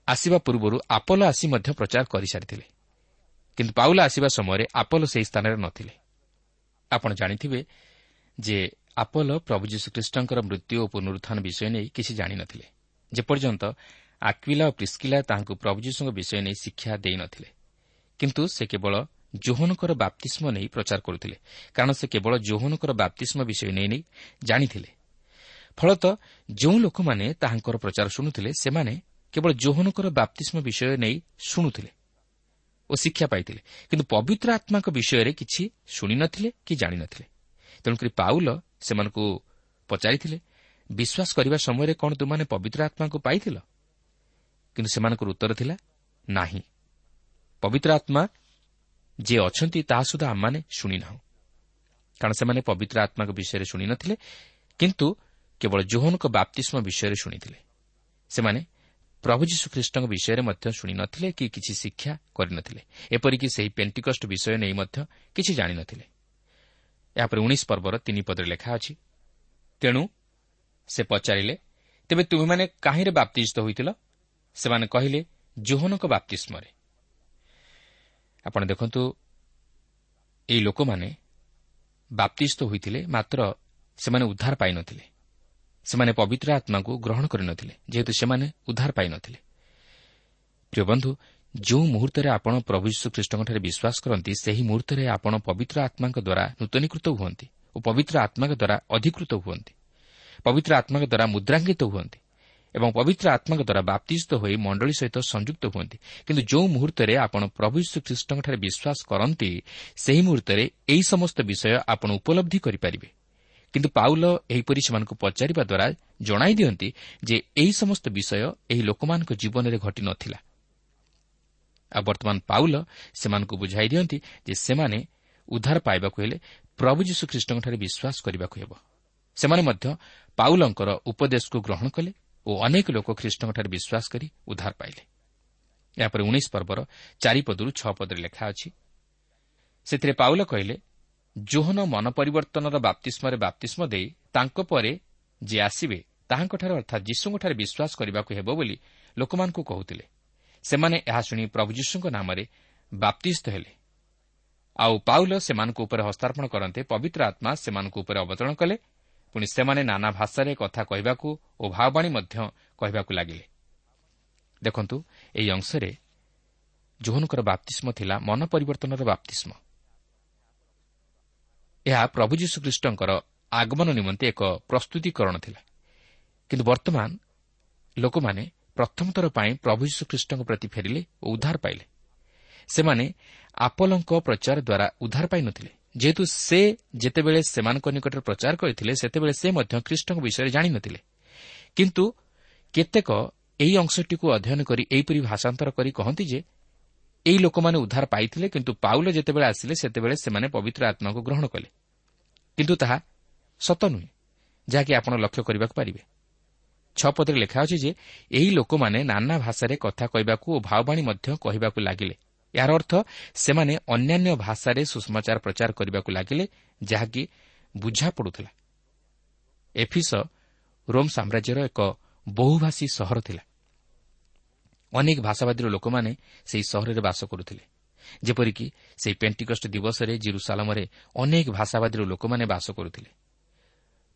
ଆସିବା ପୂର୍ବରୁ ଆପଲ ଆସି ମଧ୍ୟ ପ୍ରଚାର କରିସାରିଥିଲେ। କିନ୍ତୁ ପାଉଲା ଆସିବା ସମୟରେ ଆପଲ ସେହି ସ୍ଥାନରେ ନଥିଲେ। ଆପଣ ଜାଣିଥିବେ ଯେ ଆପଲ ପ୍ରଭୁ ଯୀଶୁଖ୍ରୀଷ୍ଟଙ୍କର ମୃତ୍ୟୁ ଓ ପୁନରୁତ୍ଥାନ ବିଷୟ ନେଇ କିଛି ଜାଣିନଥିଲେ। ଯେପର୍ଯ୍ୟନ୍ତ ଆକ୍ୱିଲା ଓ ପ୍ରିସ୍କିଲା ତାହାଙ୍କୁ ପ୍ରଭୁ ଯୀଶୁଙ୍କ ବିଷୟ ନେଇ ଶିକ୍ଷା ଦେଇନଥିଲେ। କିନ୍ତୁ ସେ କେବଳ ଜୋହନଙ୍କର ବାପ୍ତିଷ୍ମ ନେଇ ପ୍ରଚାର କରୁଥିଲେ। କାରଣ ସେ କେବଳ ଜୋହନଙ୍କର ବାପ୍ତିଷ୍ମ ବିଷୟ ନେଇ ନେଇ ଜାଣିଥିଲେ। ଫଳତଃ ଯେଉଁ ଲୋକମାନେ ତାହାଙ୍କର ପ୍ରଚାର ଶୁଣୁଥିଲେ ସେମାନେ କେବଳ ଜୋହନଙ୍କର ବାପ୍ତିଷ୍ମ ବିଷୟ ନେଇ ଶୁଣୁଥିଲେ ଓ ଶିକ୍ଷା ପାଇଥିଲେ। କିନ୍ତୁ ପବିତ୍ର ଆତ୍ମାଙ୍କ ବିଷୟରେ କିଛି ଶୁଣିନଥିଲେ କି ଜାଣିନଥିଲେ। ତେଣୁକରି ପାଉଲ ସେମାନଙ୍କୁ ପଚାରିଥିଲେ ବିଶ୍ୱାସ କରିବା ସମୟରେ କ'ଣ ତୁମାନେ ପବିତ୍ର ଆତ୍ମାଙ୍କୁ ପାଇଥିଲ? କିନ୍ତୁ ସେମାନଙ୍କର ଉତ୍ତର ଥିଲା ନାହିଁ। ପବିତ୍ର ଆତ୍ମା ଯିଏ ଅଛନ୍ତି ତାହା ସୁଦ୍ଧା ଆମମାନେ ଶୁଣିନାହୁଁ। କାରଣ ସେମାନେ ପବିତ୍ର ଆତ୍ମାଙ୍କ ବିଷୟରେ ଶୁଣିନଥିଲେ କିନ୍ତୁ କେବଳ ଜୋହନଙ୍କ ବାପ୍ତିଷ୍ମ ବିଷୟରେ ଶୁଣିଥିଲେ। ସେମାନେ ପ୍ରଭୁ ଯୀଶୁଖ୍ରୀଷ୍ଟଙ୍କ ବିଷୟରେ ମଧ୍ୟ ଶୁଣିନଥିଲେ କି କିଛି ଶିକ୍ଷା କରିନଥିଲେ ଏପରିକି ସେହି ପେଣ୍ଟିକଷ୍ଟ ବିଷୟ ନେଇ ମଧ୍ୟ କିଛି ଜାଣିନଥିଲେ ଏହାପରେ ଉଣେଇଶ ପର୍ବର ତିନି ପଦରେ ଲେଖା ଅଛି ତେଣୁ ସେ ପଚାରିଲେ ତେବେ ତୁମେମାନେ କାହିଁରେ ବାପ୍ତିଜିତ ହୋଇଥିଲ? ସେମାନେ କହିଲେ ଜୋହନଙ୍କ ବାପ୍ତିଷ୍ମରେ ଆପଣ ଦେଖନ୍ତୁ ଏହି ଲୋକମାନେ ବାପ୍ତିଷ୍ଠ ହୋଇଥିଲେ ମାତ୍ର ସେମାନେ ଉଦ୍ଧାର ପାଇନଥିଲେ। ସେମାନେ ପବିତ୍ର ଆତ୍ମାକୁ ଗ୍ରହଣ କରିନଥିଲେ ଯେହେତୁ ସେମାନେ ଉଦ୍ଧାର ପାଇନଥିଲେ। ପ୍ରିୟ ବନ୍ଧୁ ଯେଉଁ ମୁହୂର୍ତ୍ତରେ ଆପଣ ପ୍ରଭୁ ଯୀଶୁଖ୍ରୀଷ୍ଟଙ୍କଠାରେ ବିଶ୍ୱାସ କରନ୍ତି ସେହି ମୁହୂର୍ତ୍ତରେ ଆପଣ ପବିତ୍ର ଆତ୍ମାଙ୍କ ଦ୍ୱାରା ନୂତନୀକୃତ ହୁଅନ୍ତି ଓ ପବିତ୍ର ଆତ୍ମାଙ୍କ ଦ୍ୱାରା ଅଧିକୃତ ହୁଅନ୍ତି। ପବିତ୍ର ଆତ୍ମାଙ୍କ ଦ୍ୱାରା ମୁଦ୍ରାଙ୍କିତ ହୁଅନ୍ତି ଏବଂ ପବିତ୍ର ଆତ୍ମାଙ୍କ ଦ୍ୱାରା ବାପ୍ତିଜିତ ହୋଇ ମଣ୍ଡଳୀ ସହିତ ସଂଯୁକ୍ତ ହୁଅନ୍ତି। କିନ୍ତୁ ଯେଉଁ ମୁହୂର୍ତ୍ତରେ ଆପଣ ପ୍ରଭୁ ଶ୍ରୀଖ୍ରୀଷ୍ଟଙ୍କଠାରେ ବିଶ୍ୱାସ କରନ୍ତି ସେହି ମୁହୂର୍ତ୍ତରେ ଏହି ସମସ୍ତ ବିଷୟ ଆପଣ ଉପଲବ୍ଧି କରିପାରିବେ। କିନ୍ତୁ ପାଉଲ ଏହିପରି ସେମାନଙ୍କୁ ପଚାରିବା ଦ୍ୱାରା ଜଣାଇ ଦିଅନ୍ତି ଯେ ଏହି ସମସ୍ତ ବିଷୟ ଏହି ଲୋକମାନଙ୍କ ଜୀବନରେ ଘଟିନଥିଲା ଆଉ ବର୍ତ୍ତମାନ ପାଉଲ ସେମାନଙ୍କୁ ବୁଝାଇ ଦିଅନ୍ତି ଯେ ସେମାନେ ଉଦ୍ଧାର ପାଇବାକୁ ହେଲେ ପ୍ରଭୁ ଯୀଶୁଖ୍ରୀଷ୍ଟଙ୍କଠାରେ ବିଶ୍ୱାସ କରିବାକୁ ହେବ। ସେମାନେ ମଧ୍ୟ ପାଉଲଙ୍କର ଉପଦେଶକୁ ଗ୍ରହଣ କଲେ ଓ ଅନେକ ଲୋକ ଖ୍ରୀଷ୍ଟଙ୍କଠାରେ ବିଶ୍ୱାସ କରି ଉଦ୍ଧାର ପାଇଲେ। ଏହାପରେ ଉଣେଇଶ ପର୍ବର ଚାରିପଦରୁ ଛଅ ପଦରେ ଲେଖା ଅଛି ସେଥିରେ ପାଉଲ କହିଲେ ଜୋହନ ମନ ପରିବର୍ତ୍ତନର ବାପ୍ତିଷ୍ମରେ ବାପ୍ତିଷ୍ମ ଦେଇ ତାଙ୍କ ପରେ ଯିଏ ଆସିବେ ତାହାଙ୍କଠାରେ ଅର୍ଥାତ୍ ଯୀଶୁଙ୍କଠାରେ ବିଶ୍ୱାସ କରିବାକୁ ହେବ ବୋଲି ଲୋକମାନଙ୍କୁ କହୁଥିଲେ। ସେମାନେ ଏହା ଶୁଣି ପ୍ରଭୁ ଯୀଶୁଙ୍କ ନାମରେ ବାପ୍ତିସ୍ତ ହେଲେ। ଆଉ ପାଉଲ ସେମାନଙ୍କ ଉପରେ ହସ୍ତାର୍ପଣ କରନ୍ତେ ପବିତ୍ର ଆତ୍ମା ସେମାନଙ୍କ ଉପରେ ଅବତରଣ କଲେ। ପୁଣି ସେମାନେ ନାନା ଭାଷାରେ କଥା କହିବାକୁ ଓ ଭାବବାଣୀ ମଧ୍ୟ କହିବାକୁ ଲାଗିଲେ। ଦେଖନ୍ତୁ ଏହି ଅଂଶରେ ଜୋହନଙ୍କର ବାପ୍ତିଷ୍ମ ଥିଲା ମନ ପରିବର୍ତ୍ତନର ବାପ୍ତିଷ୍ମ ଏହା ପ୍ରଭୁ ଯୀଶୁଖ୍ରୀଷ୍ଟଙ୍କର ଆଗମନ ନିମନ୍ତେ ଏକ ପ୍ରସ୍ତୁତିକରଣ ଥିଲା। କିନ୍ତୁ ବର୍ତ୍ତମାନ ଲୋକମାନେ ପ୍ରଥମଥର ପାଇଁ ପ୍ରଭୁ ଯୀଶୁଖ୍ରୀଷ୍ଟଙ୍କ ପ୍ରତି ଫେରିଲେ ଓ ଉଦ୍ଧାର ପାଇଲେ। ସେମାନେ ଆପଲଙ୍କ ପ୍ରଚାର ଦ୍ୱାରା ଉଦ୍ଧାର ପାଇନଥିଲେ। ଯେହେତୁ ସେ ଯେତେବେଳେ ସେମାନଙ୍କ ନିକଟରେ ପ୍ରଚାର କରିଥିଲେ ସେତେବେଳେ ସେ ମଧ୍ୟ ଖ୍ରୀଷ୍ଟଙ୍କ ବିଷୟରେ ଜାଣିନଥିଲେ। କିନ୍ତୁ କେତେକ ଏହି ଅଂଶଟିକୁ ଅଧ୍ୟୟନ କରି ଏହିପରି ଭାଷାନ୍ତର କରି କହନ୍ତି ଯେ ଏହି ଲୋକମାନେ ଉଦ୍ଧାର ପାଇଥିଲେ କିନ୍ତୁ ପାଉଲ ଯେତେବେଳେ ଆସିଲେ ସେତେବେଳେ ସେମାନେ ପବିତ୍ର ଆତ୍ମାକୁ ଗ୍ରହଣ କଲେ। କିନ୍ତୁ ତାହା ସତ ନୁହେଁ ଯାହାକି ଆପଣ ଲକ୍ଷ୍ୟ କରିବାକୁ ପାରିବେ। ଛଅ ପଦରେ ଲେଖା ଅଛି ଯେ ଏହି ଲୋକମାନେ ନାନା ଭାଷାରେ କଥା କହିବାକୁ ଓ ଭାବବାଣୀ ମଧ୍ୟ କହିବାକୁ ଲାଗିଲେ। ଏହାର ଅର୍ଥ ସେମାନେ ଅନ୍ୟାନ୍ୟ ଭାଷାରେ ସୁଷମାଚାର ପ୍ରଚାର କରିବାକୁ ଲାଗିଲେ ଯାହାକି ବୁଝା ପଡ଼ୁଥିଲା। ଏଫିସ ରୋମ୍ ସାମ୍ରାଜ୍ୟର ଏକ ବହୁଭାଷୀ ସହର ଥିଲା। ଅନେକ ଭାଷାବାଦୀର ଲୋକମାନେ ସେହି ସହରରେ ବାସ କରୁଥିଲେ। ଯେପରିକି ସେହି ପେଣ୍ଟିକଷ୍ଟ ଦିବସରେ ଜିରୁସାଲମରେ ଅନେକ ଭାଷାବାଦୀର ଲୋକମାନେ ବାସ କରୁଥିଲେ।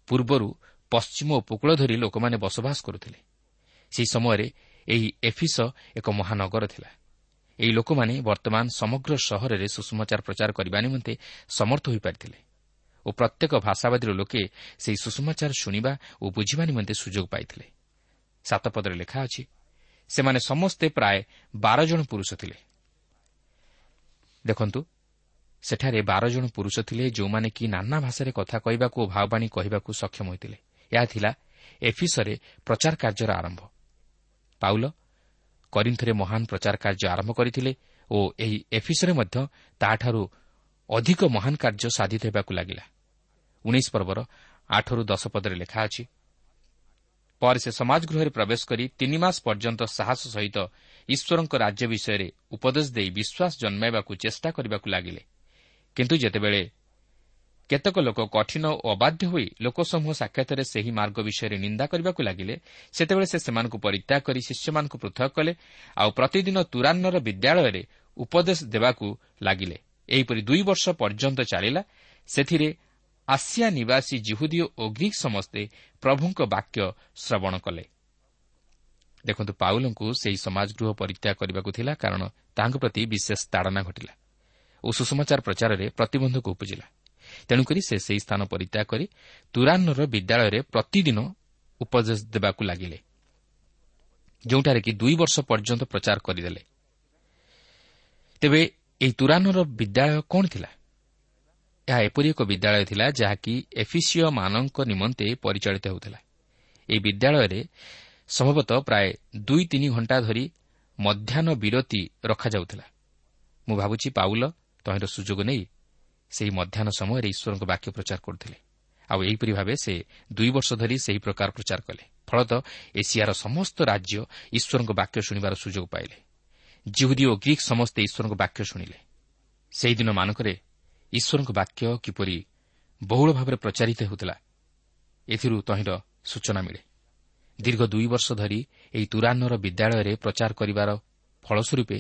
ପୂର୍ବରୁ ପଶ୍ଚିମ ଉପକୂଳ ଧରି ଲୋକମାନେ ବସବାସ କରୁଥିଲେ। ସେହି ସମୟରେ ଏହି ଏଫିସ ଏକ ମହାନଗର ଥିଲା। ଏହି ଲୋକମାନେ ବର୍ତ୍ତମାନ ସମଗ୍ର ସହରରେ ସୁଷମାଚାର ପ୍ରଚାର କରିବା ନିମନ୍ତେ ସମର୍ଥ ହୋଇପାରିଥିଲେ ଓ ପ୍ରତ୍ୟେକ ଭାଷାବାଦୀର ଲୋକେ ସେହି ସୁଷମାଚାର ଶୁଣିବା ଓ ବୁଝିବା ନିମନ୍ତେ ସୁଯୋଗ ପାଇଥିଲେ। ସାତପଦରେ ଲେଖା ଅଛି ସେମାନେ ସମସ୍ତେ ପ୍ରାୟ ବାର ଜଣ ପୁରୁଷ ଥିଲେ। ଦେଖନ୍ତୁ ସେଠାରେ ବାର ଜଣ ପୁରୁଷ ଥିଲେ ଯେଉଁମାନେ କି ନାନା ଭାଷାରେ କଥା କହିବାକୁ ଓ ଭାବବାଣୀ କହିବାକୁ ସକ୍ଷମ ହୋଇଥିଲେ। ଏହା ଥିଲା ଏଫିସରେ ପ୍ରଚାର କାର୍ଯ୍ୟର ଆରମ୍ଭ। ପାଉଲ କରିନ୍ଥରେ ମହାନ ପ୍ରଚାର କାର୍ଯ୍ୟ ଆରମ୍ଭ କରିଥିଲେ ଓ ଏହି ଏଫିସରେ ମଧ୍ୟ ତାହାଠାରୁ ଅଧିକ ମହାନ କାର୍ଯ୍ୟ ସାଧିତ ହେବାକୁ ଲାଗିଲା। ଉଣେଇଶ ପର୍ବର ଆଠରୁ ଦଶ ପଦରେ ଲେଖା ଅଛି ପରେ ସେ ସମାଜଗୃହରେ ପ୍ରବେଶ କରି ତିନି ମାସ ପର୍ଯ୍ୟନ୍ତ ସାହସ ସହିତ ଈଶ୍ୱରଙ୍କ ରାଜ୍ୟ ବିଷୟରେ ଉପଦେଶ ଦେଇ ବିଶ୍ୱାସ ଜନ୍ମାଇବାକୁ ଚେଷ୍ଟା କରିବାକୁ ଲାଗିଲେ। କିନ୍ତୁ ଯେତେବେଳେ କେତେକ ଲୋକ କଠିନ ଓ ଅବାଧ୍ୟ ହୋଇ ଲୋକସମୂହ ସାକ୍ଷାତରେ ସେହି ମାର୍ଗ ବିଷୟରେ ନିନ୍ଦା କରିବାକୁ ଲାଗିଲେ। ସେତେବେଳେ ସେ ସେମାନଙ୍କୁ ପରିତ୍ୟାଗ କରି ଶିଷ୍ୟମାନଙ୍କୁ ପୃଥକ କଲେ ଆଉ ପ୍ରତିଦିନ ତୁରାନ୍ନର ବିଦ୍ୟାଳୟରେ ଉପଦେଶ ଦେବାକୁ ଲାଗିଲେ। ଏହିପରି ଦୁଇ ବର୍ଷ ପର୍ଯ୍ୟନ୍ତ ଚାଲିଲା। ସେଥିରେ ଆସିଆ ନିବାସୀ ଜିହୁଦୀ ଓ ଗ୍ରୀକ୍ ସମସ୍ତେ ପ୍ରଭୁଙ୍କ ବାକ୍ୟ ଶ୍ରବଣ କଲେ। ଦେଖନ୍ତୁ ପାଉଲଙ୍କୁ ସେହି ସମାଜଗୃହ ପରିତ୍ୟାଗ କରିବାକୁ ଥିଲା କାରଣ ତାହାଙ୍କ ପ୍ରତି ବିଶେଷ ତାଡ଼ନା ଘଟିଲା ଓ ସୁଷମାଚାର ପ୍ରଚାରରେ ପ୍ରତିବନ୍ଧକ ଉପୁଜିଲା। ତେଣୁକରି ସେ ସେହି ସ୍ଥାନ ପରିତ୍ୟାଗ କରି ତୁରାନ୍ନର ବିଦ୍ୟାଳୟରେ ପ୍ରତିଦିନ ଉପଦେଶ ଦେବାକୁ ଲାଗିଲେ ଯେଉଁଠାରେ କି ଦୁଇ ବର୍ଷ ପର୍ଯ୍ୟନ୍ତ ପ୍ରଚାର କରିଦେଲେ। ତେବେ ଏହି ତୁରାନ୍ନର ବିଦ୍ୟାଳୟ କ'ଣ ଥିଲା? ଏହା ଏପରି ଏକ ବିଦ୍ୟାଳୟ ଥିଲା ଯାହାକି ଏଫିସିଓମାନଙ୍କ ନିମନ୍ତେ ପରିଚାଳିତ ହେଉଥିଲା। ଏହି ବିଦ୍ୟାଳୟରେ ସମ୍ଭବତଃ ପ୍ରାୟ ଦୁଇ ତିନି ଘଣ୍ଟା ଧରି ମଧ୍ୟାହ୍ନ ବିରତି ରଖାଯାଉଥିଲା। ମୁଁ ଭାବୁଛି ପାଉଲ ତହିଁର ସୁଯୋଗ ନେଇ ସେହି ମଧ୍ୟାହ୍ନ ସମୟରେ ଈଶ୍ୱରଙ୍କ ବାକ୍ୟ ପ୍ରଚାର କରୁଥିଲେ। ଆଉ ଏହିପରି ଭାବେ ସେ ଦୁଇ ବର୍ଷ ଧରି ସେହି ପ୍ରକାର ପ୍ରଚାର କଲେ। ଫଳତଃ ଏସିଆର ସମସ୍ତ ରାଜ୍ୟ ଈଶ୍ୱରଙ୍କ ବାକ୍ୟ ଶୁଣିବାର ସୁଯୋଗ ପାଇଲେ। ଜିହୁଦୀ ଓ ଗ୍ରୀକ୍ ସମସ୍ତେ ଈଶ୍ୱରଙ୍କ ବାକ୍ୟ ଶୁଣିଲେ। ସେହିଦିନମାନଙ୍କରେ ଈଶ୍ୱରଙ୍କ ବାକ୍ୟ କିପରି ବହୁଳ ଭାବରେ ପ୍ରଚାରିତ ହେଉଥିଲା ଏଥିରୁ ତହିଁର ସୂଚନା ମିଳେ। ଦୀର୍ଘ ଦୁଇ ବର୍ଷ ଧରି ଏହି ତୁରାନ୍ନର ବିଦ୍ୟାଳୟରେ ପ୍ରଚାର କରିବାର ଫଳସ୍ୱରୂପେ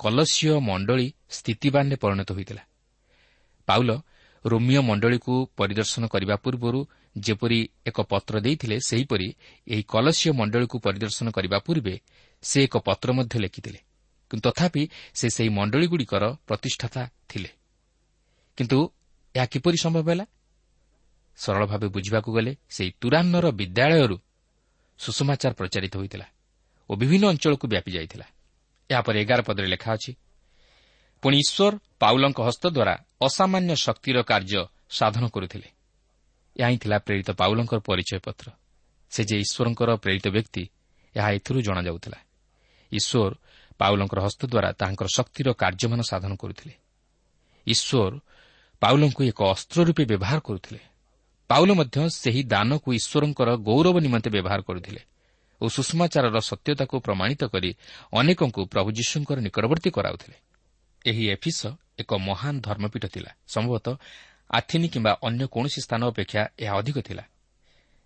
କଲସୀୟ ମଣ୍ଡଳୀ ସ୍ଥିତିବାନରେ ପରିଣତ ହୋଇଥିଲା। ପାଉଲ ରୋମିଓ ମଣ୍ଡଳୀକୁ ପରିଦର୍ଶନ କରିବା ପୂର୍ବରୁ ଯେପରି ଏକ ପତ୍ର ଦେଇଥିଲେ ସେହିପରି ଏହି କଲସୀୟ ମଣ୍ଡଳୀକୁ ପରିଦର୍ଶନ କରିବା ପୂର୍ବେ ସେ ଏକ ପତ୍ର ମଧ୍ୟ ଲେଖିଥିଲେ। କିନ୍ତୁ ତଥାପି ସେ ସେହି ମଣ୍ଡଳୀଗୁଡ଼ିକର ପ୍ରତିଷ୍ଠାତା ଥିଲେ। କିନ୍ତୁ ଏହା କିପରି ସମ୍ଭବ ହେଲା? ସରଳ ଭାବେ ବୁଝିବାକୁ ଗଲେ ସେହି ତୁରାନ୍ନର ବିଦ୍ୟାଳୟରୁ ସୁଷମାଚାର ପ୍ରଚାରିତ ହୋଇଥିଲା ଓ ବିଭିନ୍ନ ଅଞ୍ଚଳକୁ ବ୍ୟାପି ଯାଇଥିଲା ଏହାପରେ ଏଗାର ପଦରେ ଲେଖା ଅଛି ପୁଣି ଈଶ୍ୱର ପାଉଲଙ୍କ ହସ୍ତ ଦ୍ୱାରା ଅସାମାନ୍ୟ ଶକ୍ତିର କାର୍ଯ୍ୟ ସାଧନ କରୁଥିଲେ। ଏହା ହିଁ ଥିଲା ପ୍ରେରିତ ପାଉଲଙ୍କର ପରିଚୟ ପତ୍ର ସେ ଯେ ଈଶ୍ୱରଙ୍କର ପ୍ରେରିତ ବ୍ୟକ୍ତି ଏହା ଏଥିରୁ ଜଣାଯାଉଥିଲା। ଈଶ୍ୱର ପାଉଲଙ୍କର ହସ୍ତ ଦ୍ୱାରା ତାହାଙ୍କର ଶକ୍ତିର କାର୍ଯ୍ୟମାନ ସାଧନ କରୁଥିଲେ। ଈଶ୍ୱର ପାଉଲଙ୍କୁ ଏକ ଅସ୍ତ୍ର ରୂପେ ବ୍ୟବହାର କରୁଥିଲେ। ପାଉଲ ମଧ୍ୟ ସେହି ଦାନକୁ ଈଶ୍ୱରଙ୍କର ଗୌରବ ନିମନ୍ତେ ବ୍ୟବହାର କରୁଥିଲେ ଓ ସୁଷମାଚାରର ସତ୍ୟତାକୁ ପ୍ରମାଣିତ କରି ଅନେକଙ୍କୁ ପ୍ରଭୁ ଯୀଶୁଙ୍କର ନିକଟବର୍ତ୍ତୀ କରାଉଥିଲେ। ଏହି ଏଫିସ ଏକ ମହାନ ଧର୍ମପୀଠ ଥିଲା। ସମ୍ଭବତଃ ଆଥିନି କିମ୍ବା ଅନ୍ୟ କୌଣସି ସ୍ଥାନ ଅପେକ୍ଷା ଏହା ଅଧିକ ଥିଲା।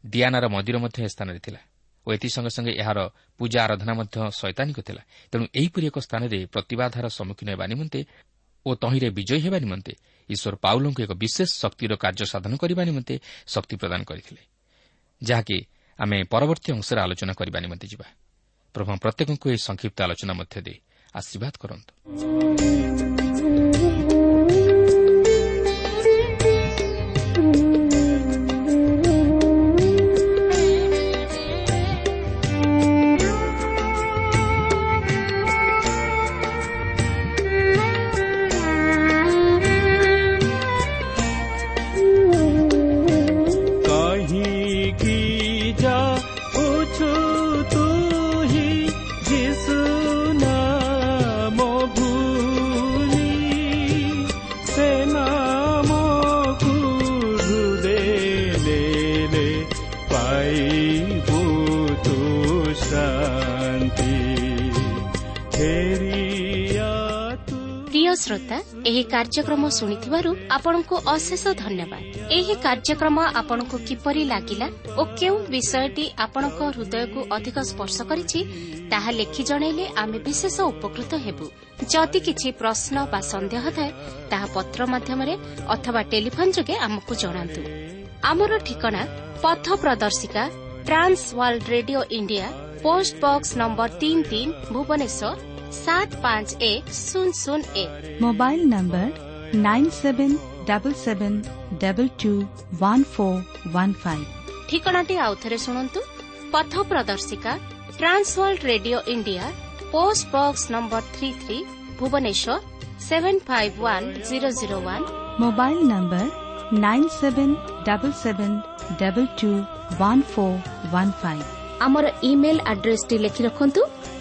ଦିଆନାର ମନ୍ଦିର ମଧ୍ୟ ଏ ସ୍ଥାନରେ ଥିଲା ଓ ଏଥିସଙ୍ଗେ ସଙ୍ଗେ ଏହାର ପୂଜା ଆରାଧନା ମଧ୍ୟ ଶୈତାନିକ ଥିଲା। ତେଣୁ ଏହିପରି ଏକ ସ୍ଥାନରେ ପ୍ରତିବାଧାର ସମ୍ମୁଖୀନ ହେବା ନିମନ୍ତେ ଓ ତହିଁରେ ବିଜୟୀ ହେବା ନିମନ୍ତେ ଈଶ୍ୱର ପାଉଲଙ୍କୁ ଏକ ବିଶେଷ ଶକ୍ତିର କାର୍ଯ୍ୟ ସାଧନ କରିବା ନିମନ୍ତେ ଶକ୍ତି ପ୍ରଦାନ କରିଥିଲେ। ଯାହାକି ଆମେ ପରବର୍ତ୍ତୀ ଅଂଶରେ ଆଲୋଚନା କରିବା ନିମନ୍ତେ ଯିବା। ପ୍ରଭୁ ପ୍ରତ୍ୟେକଙ୍କୁ ଏହି ସଂକ୍ଷିପ୍ତ ଆଲୋଚନା ମଧ୍ୟ ଦେଇ ଆଶୀର୍ବାଦ କରନ୍ତୁ। ଏହି କାର୍ଯ୍ୟକ୍ରମ ଶୁଣିଥିବାରୁ ଆପଣଙ୍କୁ ଅଶେଷ ଧନ୍ୟବାଦ। ଏହି କାର୍ଯ୍ୟକ୍ରମ ଆପଣଙ୍କୁ କିପରି ଲାଗିଲା ଓ କେଉଁ ବିଷୟଟି ଆପଣଙ୍କ ହୃଦୟକୁ ଅଧିକ ସ୍ପର୍ଶ କରିଛି ତାହା ଲେଖି ଜଣାଇଲେ ଆମେ ବିଶେଷ ଉପକୃତ ହେବୁ। ଯଦି କିଛି ପ୍ରଶ୍ନ ବା ସନ୍ଦେହ ଥାଏ ତାହା ପତ୍ର ମାଧ୍ୟମରେ ଅଥବା ଟେଲିଫୋନ୍ ଯୋଗେ ଆମକୁ ଜଣାନ୍ତୁ। ଆମର ଠିକଣା ପଥ ପ୍ରଦର୍ଶିକା Trans World Radio India post box number ତିନି ତିନି ଭୁବନେଶ୍ୱର ସାତ ପାଞ୍ଚ ଏକ ଶୂନ ଶୂନ ଏକ mobile number nine seven double seven double two one four one five ଠିକଣାଟି ଆଉଥରେ ଶୁଣନ୍ତୁ ପଥ ପ୍ରଦର୍ଶିକା Trans World Radio India post box number three three Bhubaneswar seven five one zero zero one mobile number nine seven double seven double two one four one five ଆମର email ଆଡ୍ରେସ୍ଟି ଲେଖି ରଖନ୍ତୁ